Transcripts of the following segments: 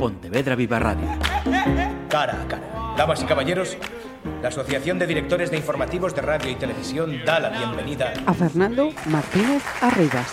Pontevedra Viva Radio. Cara a cara. Damas y caballeros, la Asociación de Directores de Informativos de Radio y Televisión da la bienvenida a Fernando Martínez Arribas.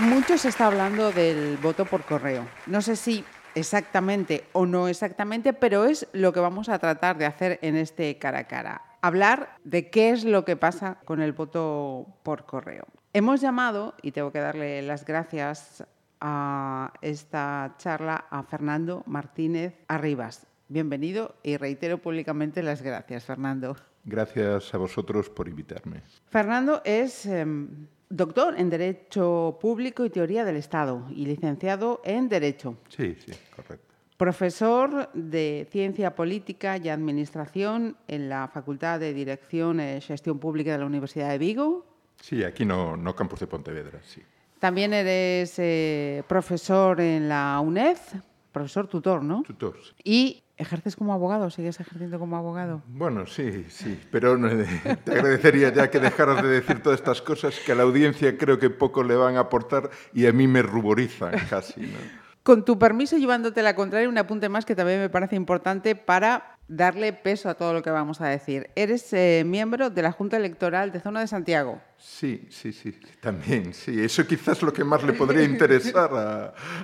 Mucho se está hablando del voto por correo. No sé si exactamente o no exactamente, pero es lo que vamos a tratar de hacer en este cara a cara. Hablar de qué es lo que pasa con el voto por correo. Hemos llamado, y tengo que darle las gracias a esta charla, a Fernando Martínez Arribas. Bienvenido y reitero públicamente las gracias, Fernando. Gracias a vosotros por invitarme. Fernando es em, doctor en Derecho Público y Teoría del Estado y licenciado en Derecho. Sí, sí, correcto. Profesor de Ciencia Política y Administración en la Facultad de Dirección y Gestión Pública de la Universidad de Vigo. Sí, aquí no, no campus de Pontevedra, sí. También eres eh, profesor en la UNED, profesor tutor, ¿no? Tutor. Y ¿Ejerces como abogado? ¿Sigues ejerciendo como abogado? Bueno, sí, sí, pero te agradecería ya que dejaras de decir todas estas cosas que a la audiencia creo que poco le van a aportar y a mí me ruborizan casi. ¿no? Con tu permiso, llevándote la contraria, un apunte más que también me parece importante para darle peso a todo lo que vamos a decir. Eres eh, miembro de la Junta Electoral de Zona de Santiago. Sí, sí, sí, también, sí. Eso quizás es lo que más le podría interesar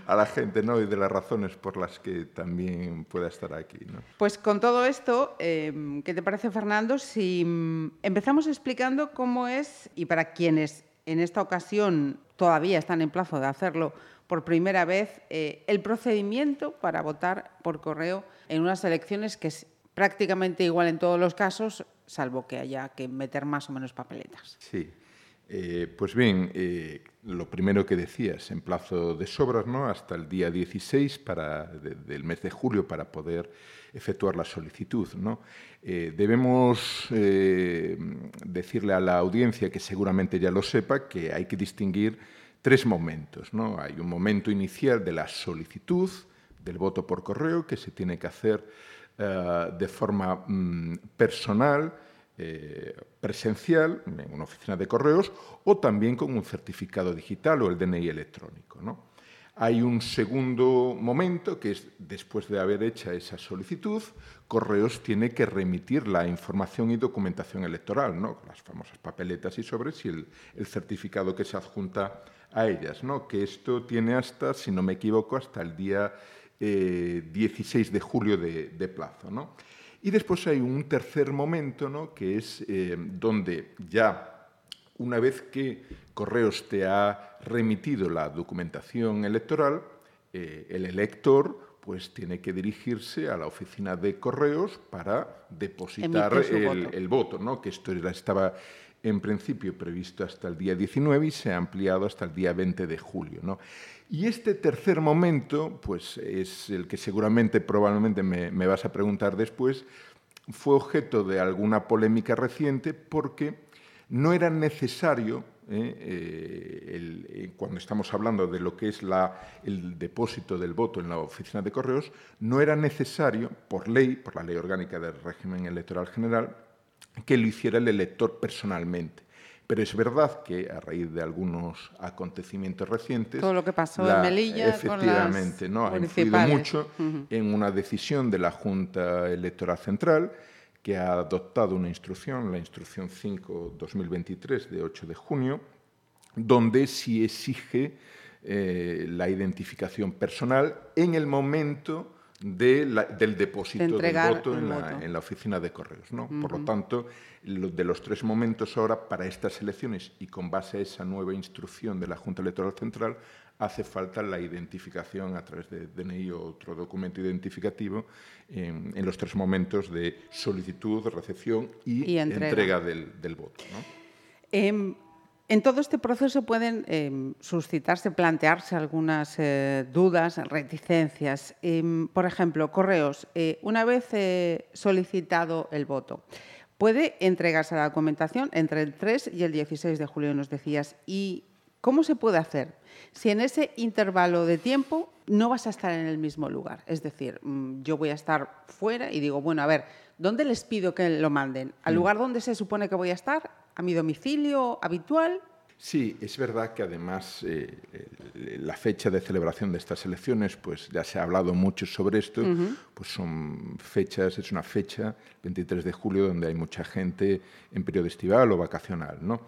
a, la gente, ¿no? Y de las razones por las que también pueda estar aquí, ¿no? Pues con todo esto, em, ¿qué te parece, Fernando? Si mm, empezamos explicando cómo es, y para quienes en esta ocasión todavía están en plazo de hacerlo, por primera vez eh, el procedimiento para votar por correo en unas elecciones que prácticamente igual en todos los casos, salvo que haya que meter más o menos papeletas. Sí. Eh, pues bien, eh, lo primero que decías, en plazo de sobras, ¿no? hasta el día 16 para, del mes de julio para poder efectuar la solicitud. ¿no? debemos decirle a la audiencia, que seguramente ya lo sepa, que hay que distinguir tres momentos. ¿no? Hay un momento inicial de la solicitud del voto por correo que se tiene que hacer eh, de forma mm, personal, eh, presencial, en una oficina de correos, o también con un certificado digital o el DNI electrónico. ¿no? Hay un segundo momento que es después de haber hecha esa solicitud, Correos tiene que remitir la información y documentación electoral, ¿no? las famosas papeletas y sobres y el certificado que se adjunta a ellas, ¿no? que esto tiene hasta, si no me equivoco, hasta el día 16 eh, de julio de, plazo. ¿no? Y después hay un tercer momento, ¿no? que es eh, donde ya una vez que Correos te ha remitido la documentación electoral, eh, el elector pues tiene que dirigirse a la oficina de correos para depositar el, el, voto, ¿no? que esto era, estaba en principio previsto hasta el día 19 y se ha ampliado hasta el día 20 de julio. ¿no? Y este tercer momento, pues es el que seguramente, probablemente me, vas a preguntar después, fue objeto de alguna polémica reciente porque no era necesario, ¿eh? Eh, eh, cuando estamos hablando de lo que es el depósito del voto en la oficina de correos, no era necesario, por ley, por la ley orgánica del régimen electoral general, que lo hiciera el elector personalmente. Pero es verdad que a raíz de algunos acontecimientos recientes... Todo lo que pasó en Melilla Efectivamente, con ¿no? ha influido mucho en una decisión de la Junta Electoral Central que ha adoptado una instrucción, la Instrucción 5-2023 de 8 de junio, donde sí exige eh, la identificación personal en el momento del depósito del voto, en la, oficina de correos. ¿no? Por lo tanto, de los tres momentos ahora para estas elecciones y con base a esa nueva instrucción de la Junta Electoral Central, hace falta la identificación a través de DNI o otro documento identificativo en, los tres momentos de solicitud, recepción y, entrega. del, voto. Em, en todo este proceso pueden em, suscitarse, plantearse algunas eh, dudas, reticencias. Em, por ejemplo, correos. Eh, una vez eh, solicitado el voto, puede entregarse la documentación entre el 3 y el 16 de julio, nos decías. ¿Y cómo se puede hacer? Si en ese intervalo de tiempo no vas a estar en el mismo lugar. Es decir, mm, yo voy a estar fuera y digo, bueno, a ver, ¿dónde les pido que lo manden? ¿Al mm. lugar donde se supone que voy a estar? ¿A mi domicilio habitual? Sí, es verdad que además eh, la fecha de celebración de estas elecciones, pues ya se ha hablado mucho sobre esto, pues son fechas, es una fecha, 23 de julio, donde hay mucha gente en periodo estival o vacacional, ¿no?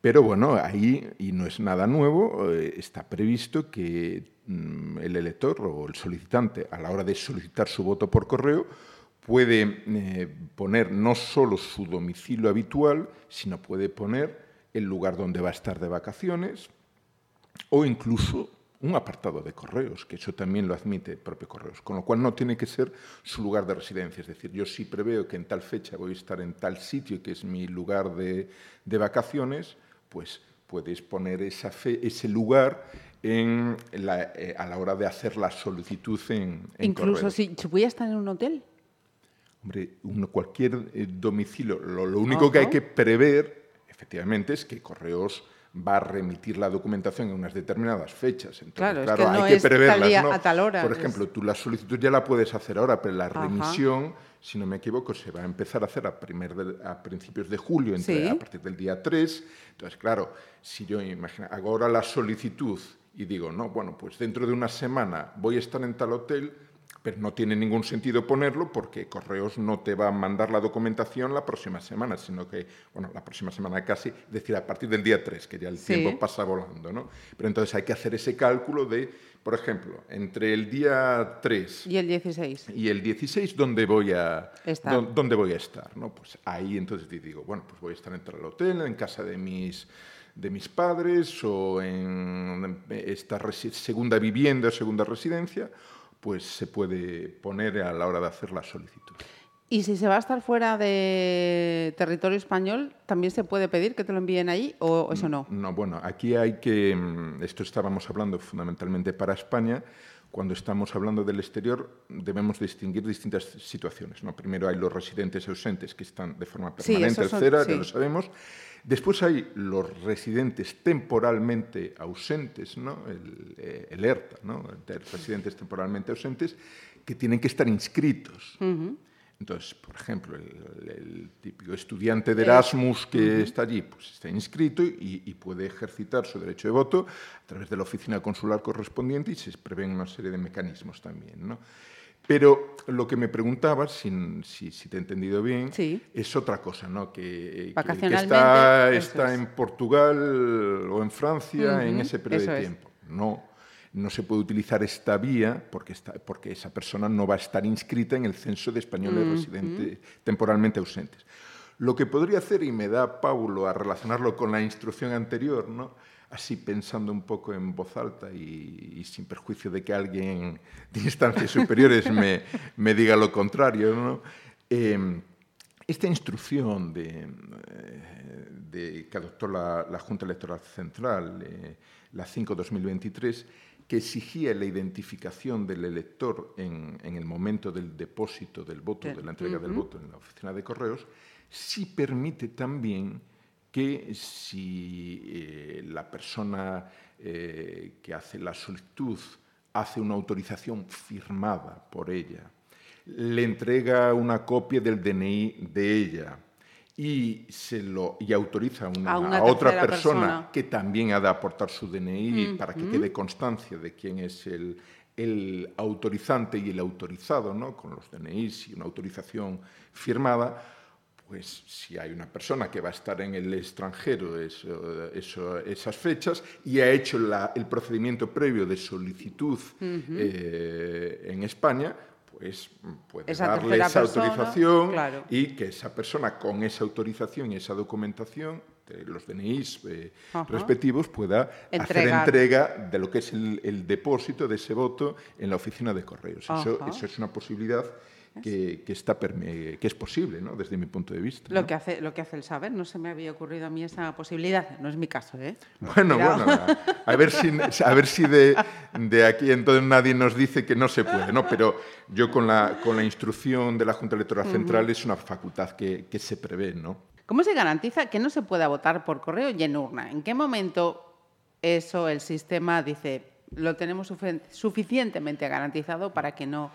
Pero bueno, ahí, y no es nada nuevo, eh, está previsto que mm, el elector o el solicitante, a la hora de solicitar su voto por correo, puede eh, poner no solo su domicilio habitual, sino puede poner el lugar donde va a estar de vacaciones o incluso un apartado de correos, que eso también lo admite el propio correos, con lo cual no tiene que ser su lugar de residencia. Es decir, yo sí preveo que en tal fecha voy a estar en tal sitio, que es mi lugar de, vacaciones, pues puedes poner esa fe, ese lugar en eh, a la hora de hacer la solicitud en, en Incluso si voy a estar en un hotel. Hombre, cualquier eh, domicilio, lo, único que hay que prever efectivamente es que Correos va a remitir la documentación en unas determinadas fechas. Entonces, claro, es que no hay que preverlas. a tal hora. Por ejemplo, tú la solicitud ya la puedes hacer ahora, pero la remisión, si no me equivoco, se va a empezar a hacer a, primer a principios de julio, entre, a partir del día 3. Entonces, claro, si yo imagino, hago ahora la solicitud y digo, no, bueno, pues dentro de una semana voy a estar en tal hotel, pero no tiene ningún sentido ponerlo porque Correos no te va a mandar la documentación la próxima semana, sino que, bueno, la próxima semana casi, es decir, a partir del día 3, que ya el tiempo pasa volando, ¿no? Pero entonces hay que hacer ese cálculo de, por ejemplo, entre el día 3 y el 16. Y el 16, ¿dónde voy a estar? ¿Dónde voy a estar ¿no? Pues ahí entonces digo, bueno, pues voy a estar en el hotel, en casa de mis de mis padres o en esta segunda vivienda segunda residencia pues se puede poner a la hora de hacer la solicitud. ¿Y si se va a estar fuera de territorio español, también se puede pedir que te lo envíen ahí o eso no? No, bueno, aquí hay que, mm, esto estábamos hablando fundamentalmente para España, cuando estamos hablando del exterior debemos distinguir distintas situaciones. ¿no? Primero hay los residentes ausentes que están de forma permanente al CERA, ya lo sabemos, Después hay los residentes temporalmente ausentes, ¿no? el, eh, ERTA, ¿no? residentes temporalmente ausentes, que tienen que estar inscritos. Entonces, por ejemplo, el, típico estudiante de Erasmus que está allí, pues está inscrito y, y, puede ejercitar su derecho de voto a través de la oficina consular correspondiente y se prevén una serie de mecanismos también. ¿no? Pero lo que me preguntabas, si, te he entendido bien, es otra cosa, ¿no? Que, está, está en Portugal o en Francia en ese periodo de tiempo. No, no se puede utilizar esta vía porque, está, porque esa persona no va a estar inscrita en el censo de españoles residentes temporalmente ausentes. Lo que podría hacer, y me da Paulo a relacionarlo con la instrucción anterior, ¿no? así pensando un poco en voz alta y, sin perjuicio de que alguien de instancias superiores me, me diga lo contrario, em, esta instrucción de, eh, de, que adoptó la, la, Junta Electoral Central, eh, la 5-2023, que exigía la identificación del elector en, en, el momento del depósito del voto, de la entrega del voto en la oficina de correos, sí permite también que si eh, la persona eh, que hace la solicitud hace una autorización firmada por ella, le entrega una copia del DNI de ella y, se lo, y autoriza a, otra persona, que también ha de aportar su DNI para que quede constancia de quién es el, el autorizante y el autorizado, ¿no? con los DNIs y una autorización firmada, pues si hay una persona que va a estar en el extranjero esas fechas y ha hecho el procedimiento previo de solicitud eh, en España, pues puede darle esa autorización y que esa persona con esa autorización y esa documentación de los DNIs eh, respectivos pueda hacer entrega de lo que es el, depósito de ese voto en la oficina de correos. eso es una posibilidad que, está, que es posible, ¿no? desde mi punto de vista. Lo, que hace, lo que hace el saber, no se me había ocurrido a mí esa posibilidad, no es mi caso. ¿eh? Bueno, bueno, a, ver si, a ver si de, de, aquí entonces nadie nos dice que no se puede, ¿no? pero yo con la, con la instrucción de la Junta Electoral Central es una facultad que, que se prevé. ¿no? ¿Cómo se garantiza que no se pueda votar por correo y en urna? ¿En qué momento eso el sistema dice lo tenemos suficientemente garantizado para que no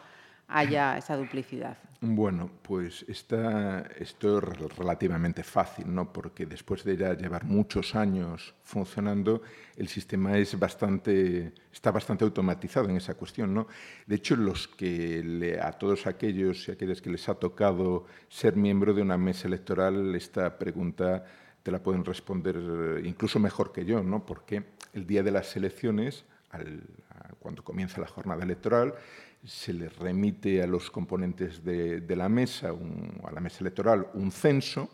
haya esa duplicidad? Bueno, pues está, esto es relativamente fácil, ¿no? porque después de ya llevar muchos años funcionando, el sistema es bastante, está bastante automatizado en esa cuestión. ¿no? De hecho, los que a todos aquellos y aquellas que les ha tocado ser miembro de una mesa electoral, esta pregunta te la pueden responder incluso mejor que yo, ¿no? porque el día de las elecciones, cuando comienza la jornada electoral, se les remite a los componentes de, la mesa, a la mesa electoral, un censo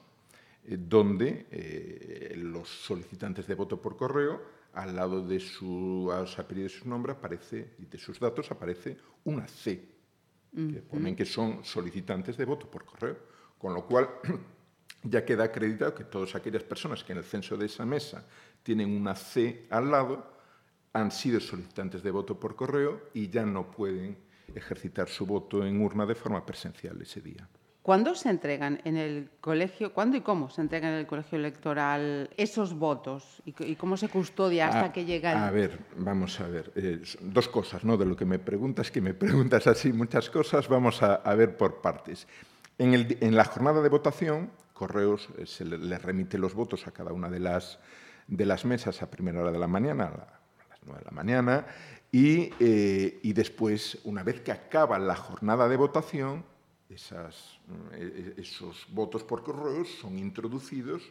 eh, donde eh, los solicitantes de voto por correo, al lado de su apellido de su nombre aparece, y de sus datos aparece una C, que ponen que son solicitantes de voto por correo. Con lo cual, ya queda acreditado que todas aquellas personas que en el censo de esa mesa tienen una C al lado, han sido solicitantes de voto por correo y ya no pueden ejercitar su voto en urna de forma presencial ese día. ¿Cuándo se entregan en el colegio, cuándo y cómo se entregan en el colegio electoral esos votos y, cómo se custodia hasta ah, que llega el... A ver, vamos a ver, eh, dos cosas, ¿no? De lo que me preguntas, que me preguntas así muchas cosas, vamos a, ver por partes. En, la jornada de votación, Correos eh, se le, remite los votos a cada una de las, de las mesas a primera hora de la mañana, a las nueve de la mañana, eh, y, después, una vez que acaba la jornada de votación, esas, eh, esos votos por correo son introducidos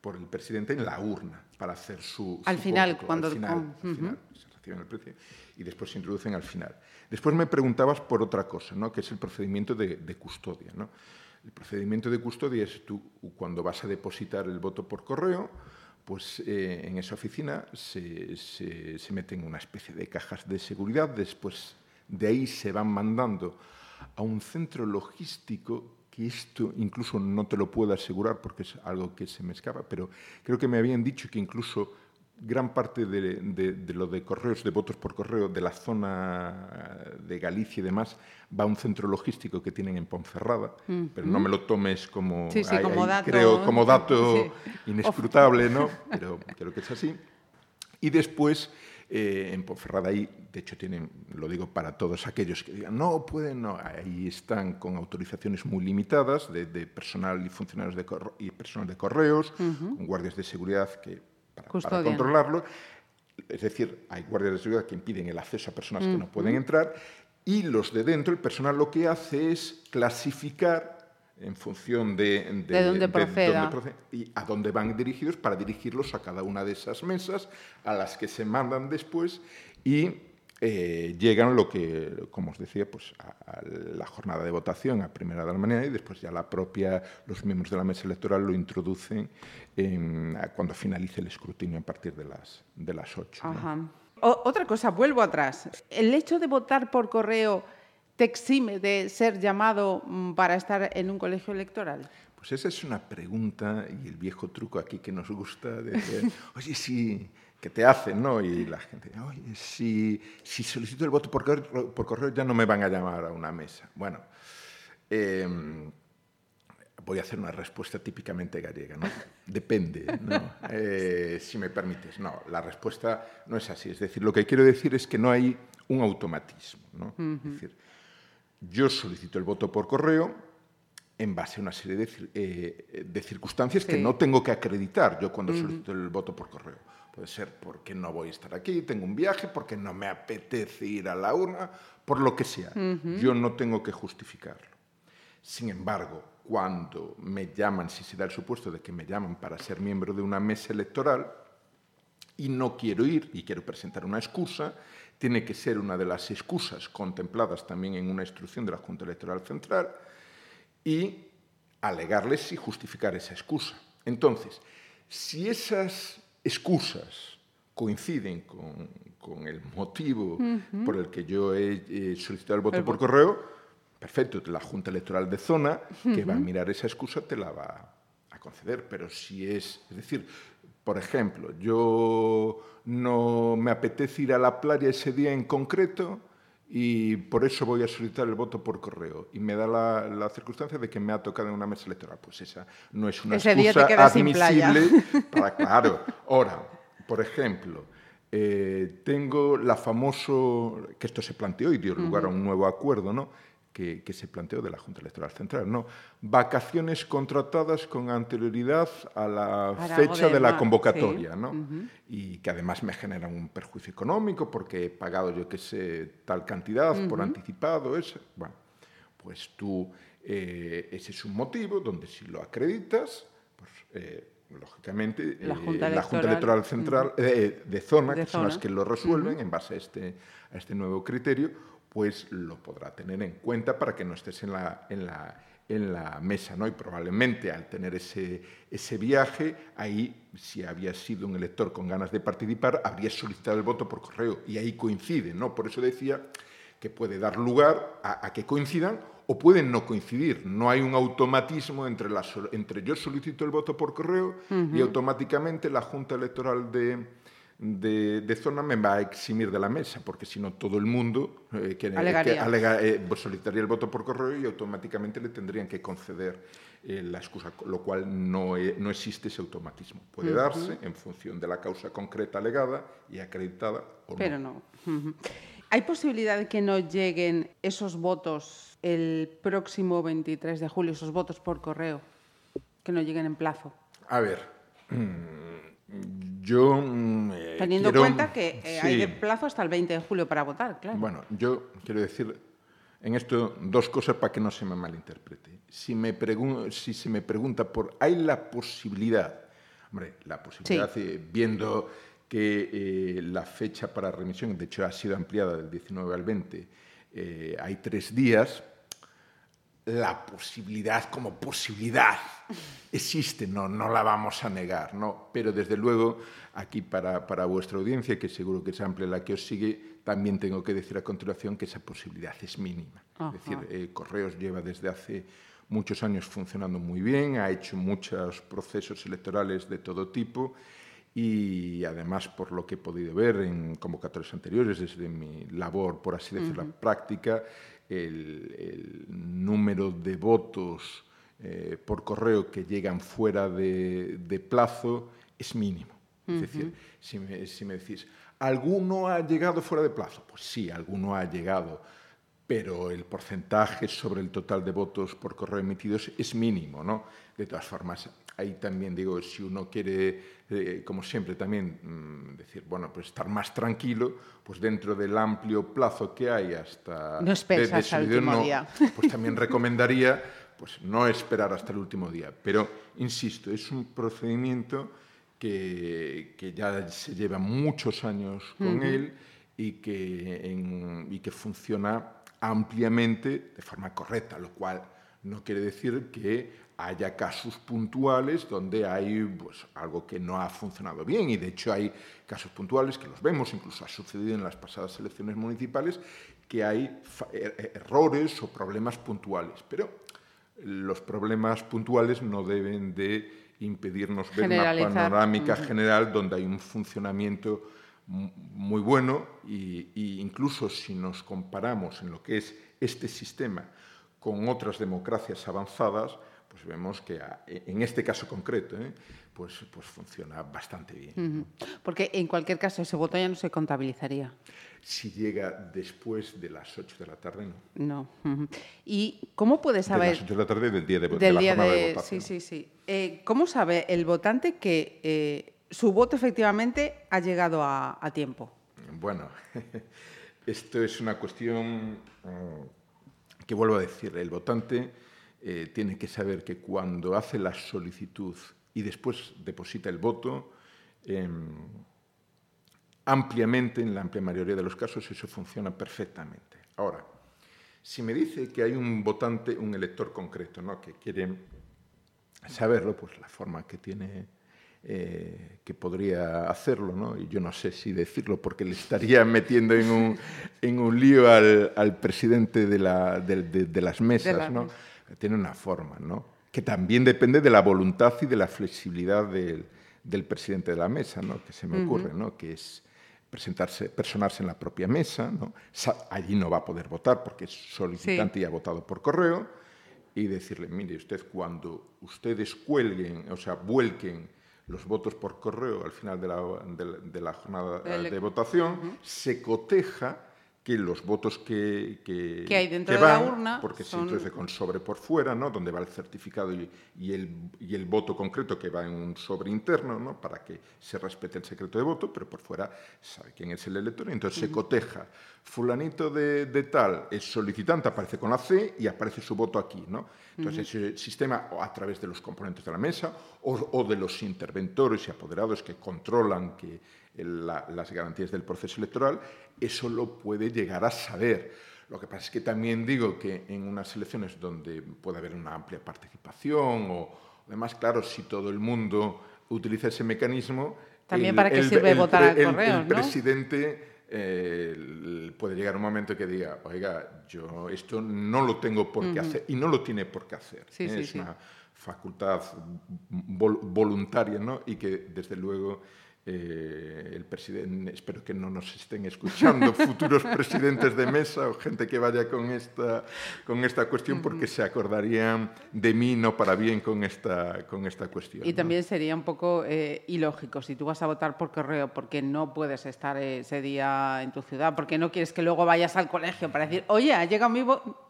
por el presidente en la urna para hacer su. Al final, cuando. Al final, se reciben el precio y después se introducen al final. Después me preguntabas por otra cosa, ¿no? que es el procedimiento de, de custodia. ¿no? El procedimiento de custodia es tú, cuando vas a depositar el voto por correo, pues eh, en esa oficina se, se, meten una especie de cajas de seguridad, después de ahí se van mandando a un centro logístico que esto incluso no te lo puedo asegurar porque es algo que se me escapa, pero creo que me habían dicho que incluso gran parte de, lo de correos, de votos por correo de la zona de Galicia y demás, va a un centro logístico que tienen en Ponferrada, pero no me lo tomes como, dato, creo, como dato inescrutable, ¿no? pero creo que es así. Y después, eh, en Ponferrada ahí, de hecho tienen, lo digo para todos aquellos que digan, no pueden, no, ahí están con autorizaciones muy limitadas de, personal y funcionarios de, y personal de correos, con guardias de seguridad que para, controlarlo. Es decir, hay guardias de seguridad que impiden el acceso a personas que no pueden entrar y los de dentro, el personal lo que hace es clasificar en función de, de, dónde, proceda. y a dónde van dirigidos para dirigirlos a cada una de esas mesas a las que se mandan después y eh, llegan lo que, como os decía, pues a, la jornada de votación a primera de la mañana y después ya la propia, los miembros de la mesa electoral lo introducen cuando finalice el escrutinio a partir de las, de las 8. otra cosa, vuelvo atrás. ¿El hecho de votar por correo te exime de ser llamado mm, para estar en un colegio electoral? Pues esa es una pregunta y el viejo truco aquí que nos gusta de decir, oye, sí que te hacen, ¿no? Y la gente, oye, si, si solicito el voto por correo, por correo, ya no me van a llamar a una mesa. Bueno, em, voy a hacer una respuesta típicamente gallega, ¿no? Depende, ¿no? Eh, si me permites. No, la respuesta no es así. Es decir, lo que quiero decir es que no hay un automatismo, ¿no? Es decir, yo solicito el voto por correo en base a una serie de, eh, de circunstancias que no tengo que acreditar yo cuando solicito el voto por correo. Puede ser porque no voy a estar aquí, tengo un viaje, porque no me apetece ir a la urna, por lo que sea. Yo no tengo que justificarlo. Sin embargo, cuando me llaman, si se da el supuesto de que me llaman para ser miembro de una mesa electoral y no quiero ir y quiero presentar una excusa, tiene que ser una de las excusas contempladas también en una instrucción de la Junta Electoral Central y alegarles y justificar esa excusa. Entonces, si esas excusas coinciden con, el motivo por el que yo he, solicitado el voto por correo, perfecto, la Junta Electoral de Zona, que va a mirar esa excusa, te la va a conceder. Pero si es, es decir, por ejemplo, yo no me apetece ir a la playa ese día en concreto, y por eso voy a solicitar el voto por correo. Y me da la, circunstancia de que me ha tocado en una mesa electoral. Pues esa no es una excusa admisible para... Claro. Ahora, por ejemplo, eh, tengo la famoso... que esto se planteó y dio lugar a un nuevo acuerdo, ¿no? Que, se planteó de la Junta Electoral Central. ¿no? Vacaciones contratadas con anterioridad a la fecha de, la convocatoria, ¿no? y que además me generan un perjuicio económico porque he pagado, yo qué sé, tal cantidad por anticipado. Ese. Bueno, pues tú, eh, ese es un motivo donde si lo acreditas, pues, eh, lógicamente, la Junta, Electoral, Central de zona, que son las que lo resuelven en base a este, a este nuevo criterio, pues lo podrá tener en cuenta para que no estés en la, en la, en la mesa, ¿no? Y probablemente al tener ese, ese viaje, ahí, si había sido un elector con ganas de participar, habría solicitado el voto por correo, y ahí coincide, ¿no? Por eso decía que puede dar lugar a, que coincidan o pueden no coincidir. No hay un automatismo entre, la, entre yo solicito el voto por correo y automáticamente la Junta Electoral de, de, zona me va a eximir de la mesa, porque si no todo el mundo eh, que, eh, pues solicitaría el voto por correo y automáticamente le tendrían que conceder eh, la excusa, lo cual no, no, existe ese automatismo. Puede darse en función de la causa concreta alegada y acreditada o Pero no. ¿Hay posibilidad de que no lleguen esos votos el próximo 23 de julio, esos votos por correo, que no lleguen en plazo? A ver. Yo. Eh, Teniendo en cuenta que eh, hay de plazo hasta el 20 de julio para votar, claro. Bueno, yo quiero decir en esto dos cosas para que no se me malinterprete. Si, me si se me pregunta por. ¿Hay la posibilidad? Hombre, la posibilidad, eh, viendo que la fecha para remisión, de hecho, ha sido ampliada del 19 al 20, hay tres días, la posibilidad como posibilidad existe, no, no la vamos a negar, ¿no? pero desde luego aquí para, para vuestra audiencia, que seguro que es amplia la que os sigue, también tengo que decir a continuación que esa posibilidad es mínima. Es decir, eh, Correos lleva desde hace muchos años funcionando muy bien, ha hecho muchos procesos electorales de todo tipo y además por lo que he podido ver en convocatorias anteriores, desde mi labor, por así decirlo, práctica, el, número de votos eh, por correo que llegan fuera de, plazo es mínimo. Es decir, si me, decís, ¿alguno ha llegado fuera de plazo? Pues sí, alguno ha llegado, pero el porcentaje sobre el total de votos por correo emitidos es mínimo, ¿no? De todas formas, ahí también digo, si uno quiere, eh, como siempre también, mm, decir, bueno, pues estar más tranquilo, pues dentro del amplio plazo que hay hasta... No esperes hasta el último día. Pues también recomendaría pues no esperar hasta el último día. Pero, insisto, es un procedimiento que, que ya se lleva muchos años con él y que, y que funciona ampliamente de forma correcta, lo cual no quiere decir que haya casos puntuales donde hay pues, algo que no ha funcionado bien. Y de hecho hay casos puntuales que los vemos, incluso ha sucedido en las pasadas elecciones municipales, que hay er, er, errores o problemas puntuales. Pero los problemas puntuales no deben de impedirnos ver una panorámica general donde hay un funcionamiento muy bueno e incluso si nos comparamos en lo que es este sistema con otras democracias avanzadas, pues vemos que en este caso concreto ¿eh? pues, pues funciona bastante bien. Porque en cualquier caso ese voto ya no se contabilizaría. Si llega después de las 8 de la tarde, no. No. ¿Y cómo puede saber...? De las 8 de la tarde del día de, del de día de, votación. Sí, sí, sí. Eh, ¿Cómo sabe el votante que eh, su voto efectivamente ha llegado a, a tiempo? Bueno, esto es una cuestión mm, que vuelvo a decir. El votante eh, tiene que saber que cuando hace la solicitud y después deposita el voto, em, ampliamente, en la amplia mayoría de los casos, eso funciona perfectamente. Ahora, si me dice que hay un votante, un elector concreto, ¿no? que quiere saberlo, pues la forma que tiene eh, que podría hacerlo, ¿no? y yo no sé si decirlo porque le estaría metiendo en un, en un lío al, al presidente de, la, de, de, las mesas. ¿no? tiene una forma, ¿no? que también depende de la voluntad y de la flexibilidad del, del presidente de la mesa, ¿no? que se me ocurre, ¿no? que es presentarse, personarse en la propia mesa, ¿no? allí no va a poder votar porque es solicitante y ha votado por correo, y decirle, mire, usted cuando ustedes cuelguen, o sea, vuelquen los votos por correo al final de la, de la, jornada de votación, se coteja que los votos que, que, que hay dentro que de van, la urna porque son... se introduce con sobre por fuera, ¿no? donde va el certificado y, y, el, y, el, voto concreto que va en un sobre interno, ¿no? para que se respete el secreto de voto, pero por fuera sabe quién es el elector, y entonces uh -huh. se coteja. Fulanito de, de, tal es solicitante, aparece con la C y aparece su voto aquí. ¿no? Entonces, uh -huh. ese sistema, a través de los componentes de la mesa o, o de los interventores y apoderados que controlan que la, las garantías del proceso electoral, eso lo puede llegar a saber. Lo que pasa es que también digo que en unas elecciones donde puede haber una amplia participación o además, claro, si todo el mundo utiliza ese mecanismo... También el, para qué el, sirve el, votar al el, correo, el presidente eh, puede llegar un momento que diga, oiga, yo esto no lo tengo por qué uh -huh. hacer y no lo tiene por qué hacer. Sí, ¿eh? sí, es sí. una facultad vol voluntaria ¿no? y que desde luego eh, el presidente, espero que no nos estén escuchando futuros presidentes de mesa o gente que vaya con esta, con esta cuestión porque se acordarían de mí no para bien con esta, con esta cuestión. Y ¿no? también sería un poco eh, ilógico si tú vas a votar por correo porque no puedes estar ese día en tu ciudad, porque no quieres que luego vayas al colegio para decir, oye, ha llegado mi voto.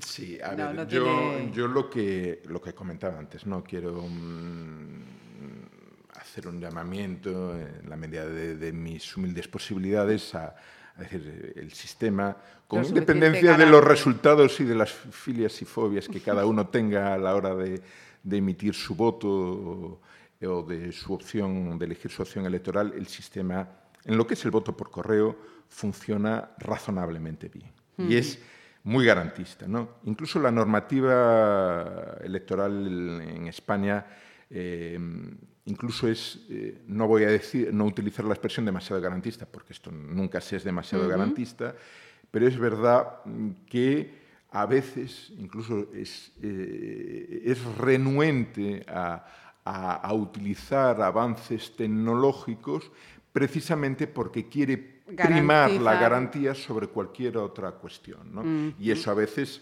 Sí, a No, ver, no yo, tiene- yo lo que lo que comentaba antes, no quiero mm, hacer un llamamiento en la medida de, de mis humildes posibilidades a, a decir el sistema con suficiente independencia de los resultados y de las filias y fobias que cada uno tenga a la hora de, de emitir su voto o, o de su opción de elegir su opción electoral, el sistema en lo que es el voto por correo funciona razonablemente bien y es muy garantista. ¿no? Incluso la normativa electoral en España eh, incluso es, eh, no voy a decir, no utilizar la expresión demasiado garantista, porque esto nunca se es demasiado garantista, pero es verdad que a veces incluso es, eh, es renuente a, a- a utilizar avances tecnológicos precisamente porque quiere primar la garantía sobre cualquier otra cuestión. ¿no? Y eso a veces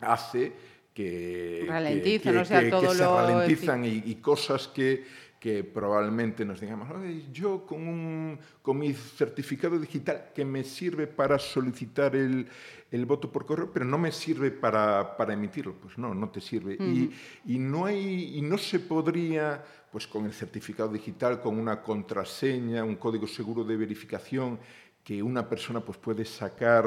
hace que, que- Ralentizan, que- o sea, que- que todo se ralentizan y, y cosas que, que probablemente nos digamos, "Ay, yo con, un, con mi certificado digital que me sirve para solicitar el, el voto por correo, pero no me sirve para, para emitirlo. Pues no, no te sirve. y, y no hay, y no se podría, pues con el certificado digital, con una contraseña, un código seguro de verificación, que una persona pues, puede sacar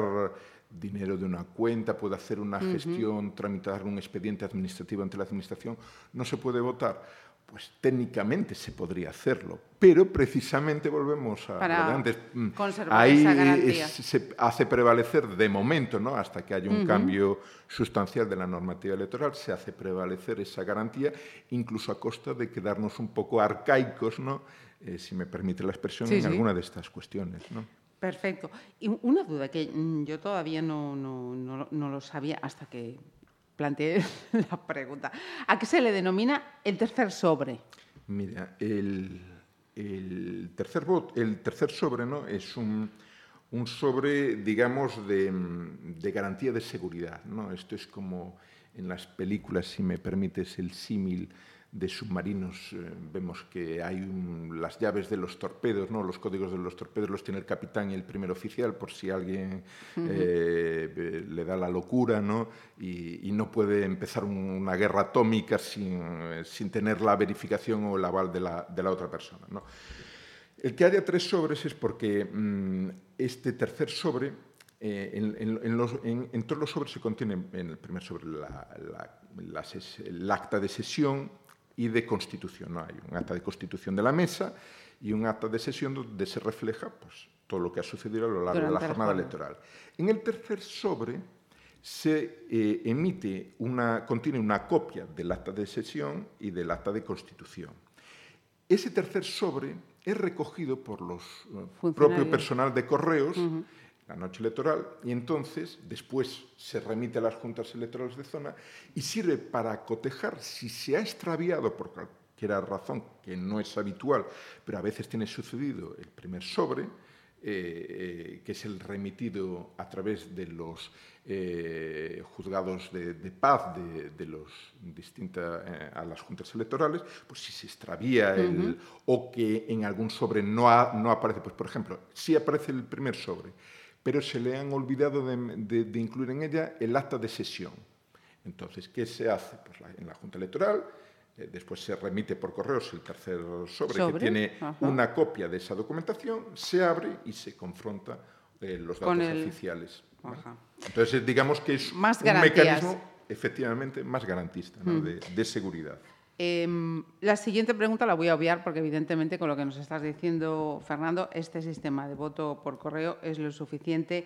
dinero de una cuenta, puede hacer una gestión, tramitar un expediente administrativo ante la administración, no se puede votar. Pues técnicamente se podría hacerlo, pero precisamente volvemos a Para lo de antes. mm, conservar Ahí esa garantía. es- se hace prevalecer de momento, ¿no? hasta que haya un cambio sustancial de la normativa electoral, se hace prevalecer esa garantía, incluso a costa de quedarnos un poco arcaicos, ¿no? Eh, si me permite la expresión, Sí, en sí. alguna de estas cuestiones. ¿no? Perfecto. Y una duda que mm, yo todavía no, no- no- no lo sabía hasta que planteé la pregunta. ¿A qué se le denomina el tercer sobre? Mira, el, tercer sobre, ¿no? Es un, sobre, digamos, de, de garantía de seguridad, ¿no? Esto es como en las películas, si me permites el símil de submarinos, eh, vemos que hay un- las llaves de los torpedos, ¿no? Los códigos de los torpedos los tiene el capitán y el primer oficial por si alguien eh, eh, le da la locura, ¿no? Y, y no puede empezar un- una guerra atómica sin, sin tener la verificación o el aval de la, de la otra persona, ¿no? El que haya tres sobres es porque mm, este tercer sobre, eh, en, en- en los- en- en todos los sobres se contiene, en el primer sobre, la- la- la ses- el acta de sesión y de constitución. ¿no? Hay un acta de constitución de la mesa y un acta de sesión donde se refleja pues, todo lo que ha sucedido a lo largo de Durante la la jornada electoral. En el tercer sobre se eh, emite una, contiene una copia del acta de sesión y del acta de constitución. Ese tercer sobre es recogido por los eh, propio personal de correos la noche electoral y entonces después se remite a las juntas electorales de zona y sirve para cotejar. Si se ha extraviado por cualquier razón que no es habitual, pero a veces tiene sucedido el primer sobre, eh, eh, que es el remitido a través de los eh, juzgados de, de paz de, de los distintas eh, a las juntas electorales, pues si se extravía el, o que en algún sobre no, ha- no aparece, pues por ejemplo, si aparece el primer sobre, pero se le han olvidado de, incluir en ella el acta de sesión. Entonces, ¿qué se hace? Pues en la Junta Electoral eh, después se remite por correos el tercer sobre, que tiene una copia de esa documentación, se abre y se confronta eh, los datos oficiales. Entonces, digamos que es un mecanismo efectivamente más garantista mm. de, seguridad. Em, la siguiente pregunta la voy a obviar porque evidentemente con lo que nos estás diciendo, Fernando, este sistema de voto por correo es lo suficiente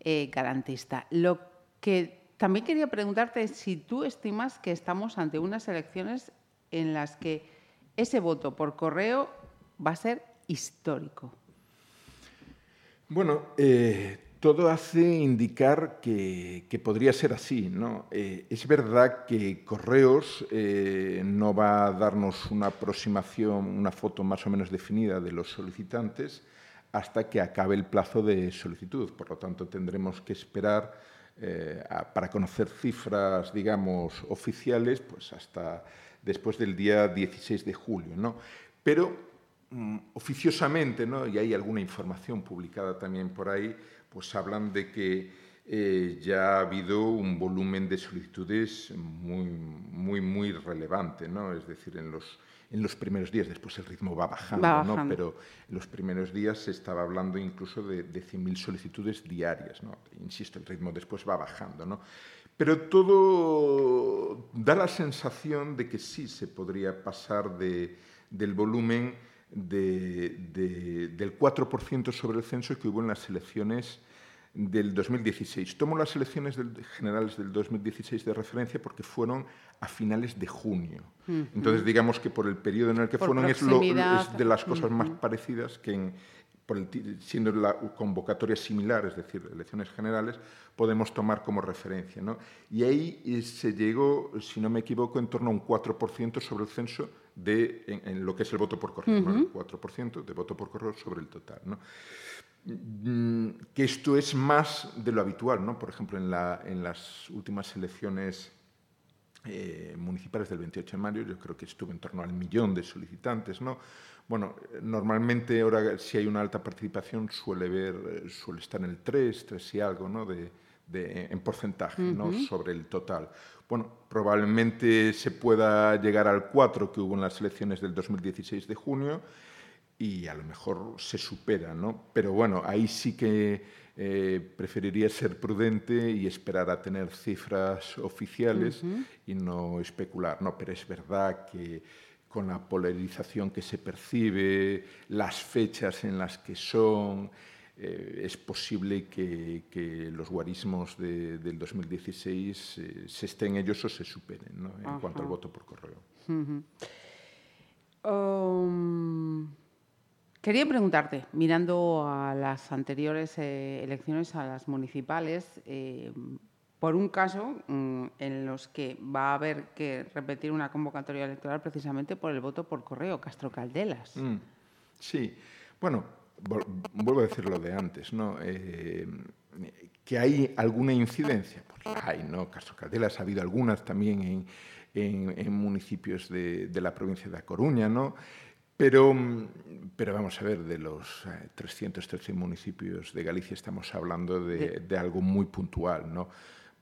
eh, garantista. Lo que también quería preguntarte es si tú estimas que estamos ante unas elecciones en las que ese voto por correo va a ser histórico. Bueno, eh, todo hace indicar que, podría ser así. ¿no? Eh, es verdad que Correos eh, no va a darnos una aproximación, una foto más o menos definida de los solicitantes hasta que acabe el plazo de solicitud. Por lo tanto, tendremos que esperar eh, para conocer cifras, digamos, oficiales, pues hasta después del día 16 de julio. ¿no? Pero mm, oficiosamente, ¿no? y hay alguna información publicada también por ahí, pues hablan de que eh, ya ha habido un volumen de solicitudes muy, muy, muy relevante, ¿no? Es decir, en los, en los primeros días, después el ritmo va bajando, ¿no? Pero en los primeros días se estaba hablando incluso de, de 100.000 solicitudes diarias, ¿no? Insisto, el ritmo después va bajando, ¿no? Pero todo da la sensación de que sí se podría pasar de, del volumen del 4% sobre el censo que hubo en las elecciones del 2016. Tomo las elecciones generales del 2016 de referencia porque fueron a finales de junio. Entonces, digamos que por el periodo en el que fueron es, de las cosas más parecidas que en, siendo la convocatoria similar, es decir, elecciones generales, podemos tomar como referencia. Y ahí eh, se llegó, si no me equivoco, en torno a un 4% sobre el censo de, en, lo que es el voto por correo, el 4% de voto por correo sobre el total. Mm, que esto es más de lo habitual, ¿no? por ejemplo, en, la, en las últimas elecciones eh, municipales del 28 de mayo, yo creo que estuvo en torno al millón de solicitantes, ¿no? Bueno, normalmente ahora si hay una alta participación suele ver, suele estar en el 3, 3 y algo, ¿no? De, en porcentaje, ¿no? Sobre el total. Bueno, probablemente se pueda llegar al 4 que hubo en las elecciones del 2016 de junio y a lo mejor se supera, ¿no? Pero bueno, ahí sí que eh, preferiría ser prudente y esperar a tener cifras oficiales y no especular, ¿no? Pero es verdad que con la polarización que se percibe, las fechas en las que son, eh, es posible que, los guarismos del 2016 eh, se estén ellos o se superen ¿no? en cuanto al voto por correo. Um, quería preguntarte, mirando a las anteriores eh, elecciones, a las municipales, por un caso mm, en los que va a haber que repetir una convocatoria electoral precisamente por el voto por correo, Castro Caldelas. Mm, sí, bueno, vuelvo a decir lo de antes, ¿no? Eh, que hay alguna incidencia, pues hay, ¿no? Castro Caldelas ha habido algunas también en, municipios de, la provincia de A Coruña, ¿no? Pero, pero vamos a ver, de los 313 eh, municipios de Galicia estamos hablando de, de algo muy puntual, ¿no?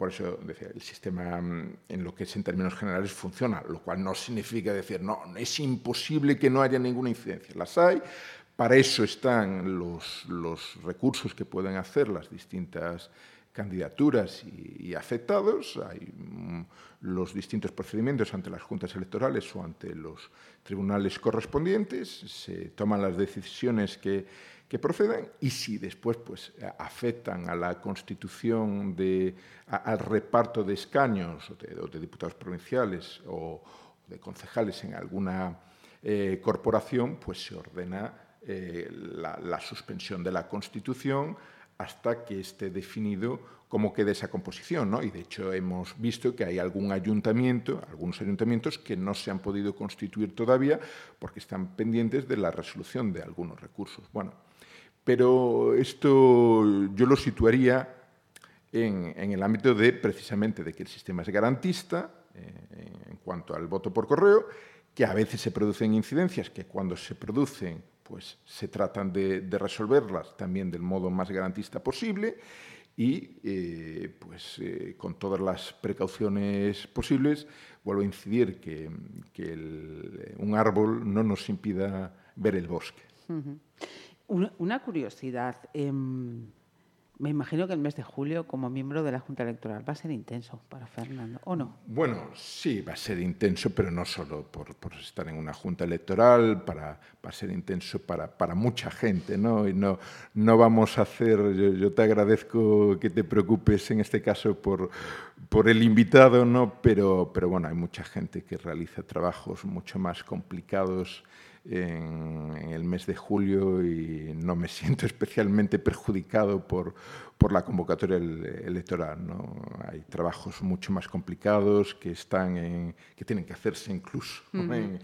Por eso decía, el sistema mm, en lo que es en términos generales funciona, lo cual no significa decir, no, es imposible que no haya ninguna incidencia. Las hay, para eso están los, los recursos que pueden hacer las distintas candidaturas y, afectados, hay mm, los distintos procedimientos ante las juntas electorales o ante los tribunales correspondientes, se toman las decisiones que, que procedan y si después pues, afectan a la constitución, de, al reparto de escaños o de, diputados provinciales o de concejales en alguna eh, corporación, pues se ordena eh, la, suspensión de la constitución hasta que esté definido cómo queda esa composición. ¿no? Y de hecho hemos visto que hay algún ayuntamiento, algunos ayuntamientos que no se han podido constituir todavía porque están pendientes de la resolución de algunos recursos. Bueno, pero esto yo lo situaría en, el ámbito de precisamente de que el sistema es garantista eh, en cuanto al voto por correo, que a veces se producen incidencias que cuando se producen pues se tratan de, resolverlas también del modo más garantista posible y eh, pues eh, con todas las precauciones posibles vuelvo a incidir que, un árbol no nos impida ver el bosque. una, curiosidad. Em, me imagino que el mes de julio, como miembro de la Junta Electoral, va a ser intenso para Fernando, ¿o no? Bueno, sí, va a ser intenso, pero no solo por, estar en una Junta Electoral, para, va a ser intenso para, para mucha gente, ¿no? Y no, no vamos a hacer, yo, te agradezco que te preocupes en este caso por, por el invitado, ¿no? Pero, pero bueno, hay mucha gente que realiza trabajos mucho más complicados en, el mes de julio y no me siento especialmente perjudicado por, por la convocatoria electoral. ¿no? Hay trabajos mucho más complicados que, están en, que tienen que hacerse incluso en,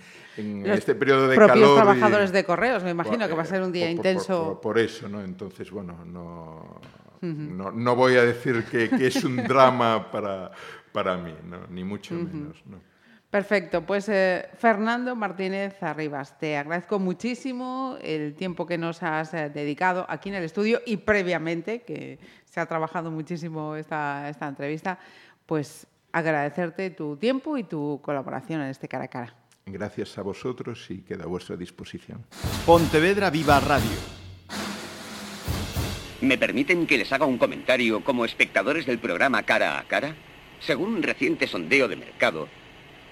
este periodo de propios calor. trabajadores de correos, me imagino que va a ser un día intenso. Por, eso, ¿no? Entonces, bueno, no, no, no, voy a decir que, que es un drama para, para mí, ¿no? ni mucho menos. ¿no? Perfecto, pues eh, Fernando Martínez Arribas, te agradezco muchísimo el tiempo que nos has eh, dedicado aquí en el estudio y previamente, que se ha trabajado muchísimo esta, esta entrevista, pues agradecerte tu tiempo y tu colaboración en este cara a cara. Gracias a vosotros y queda a vuestra disposición. Pontevedra Viva Radio. ¿Me permiten que les haga un comentario como espectadores del programa Cara a Cara? Según un reciente sondeo de mercado,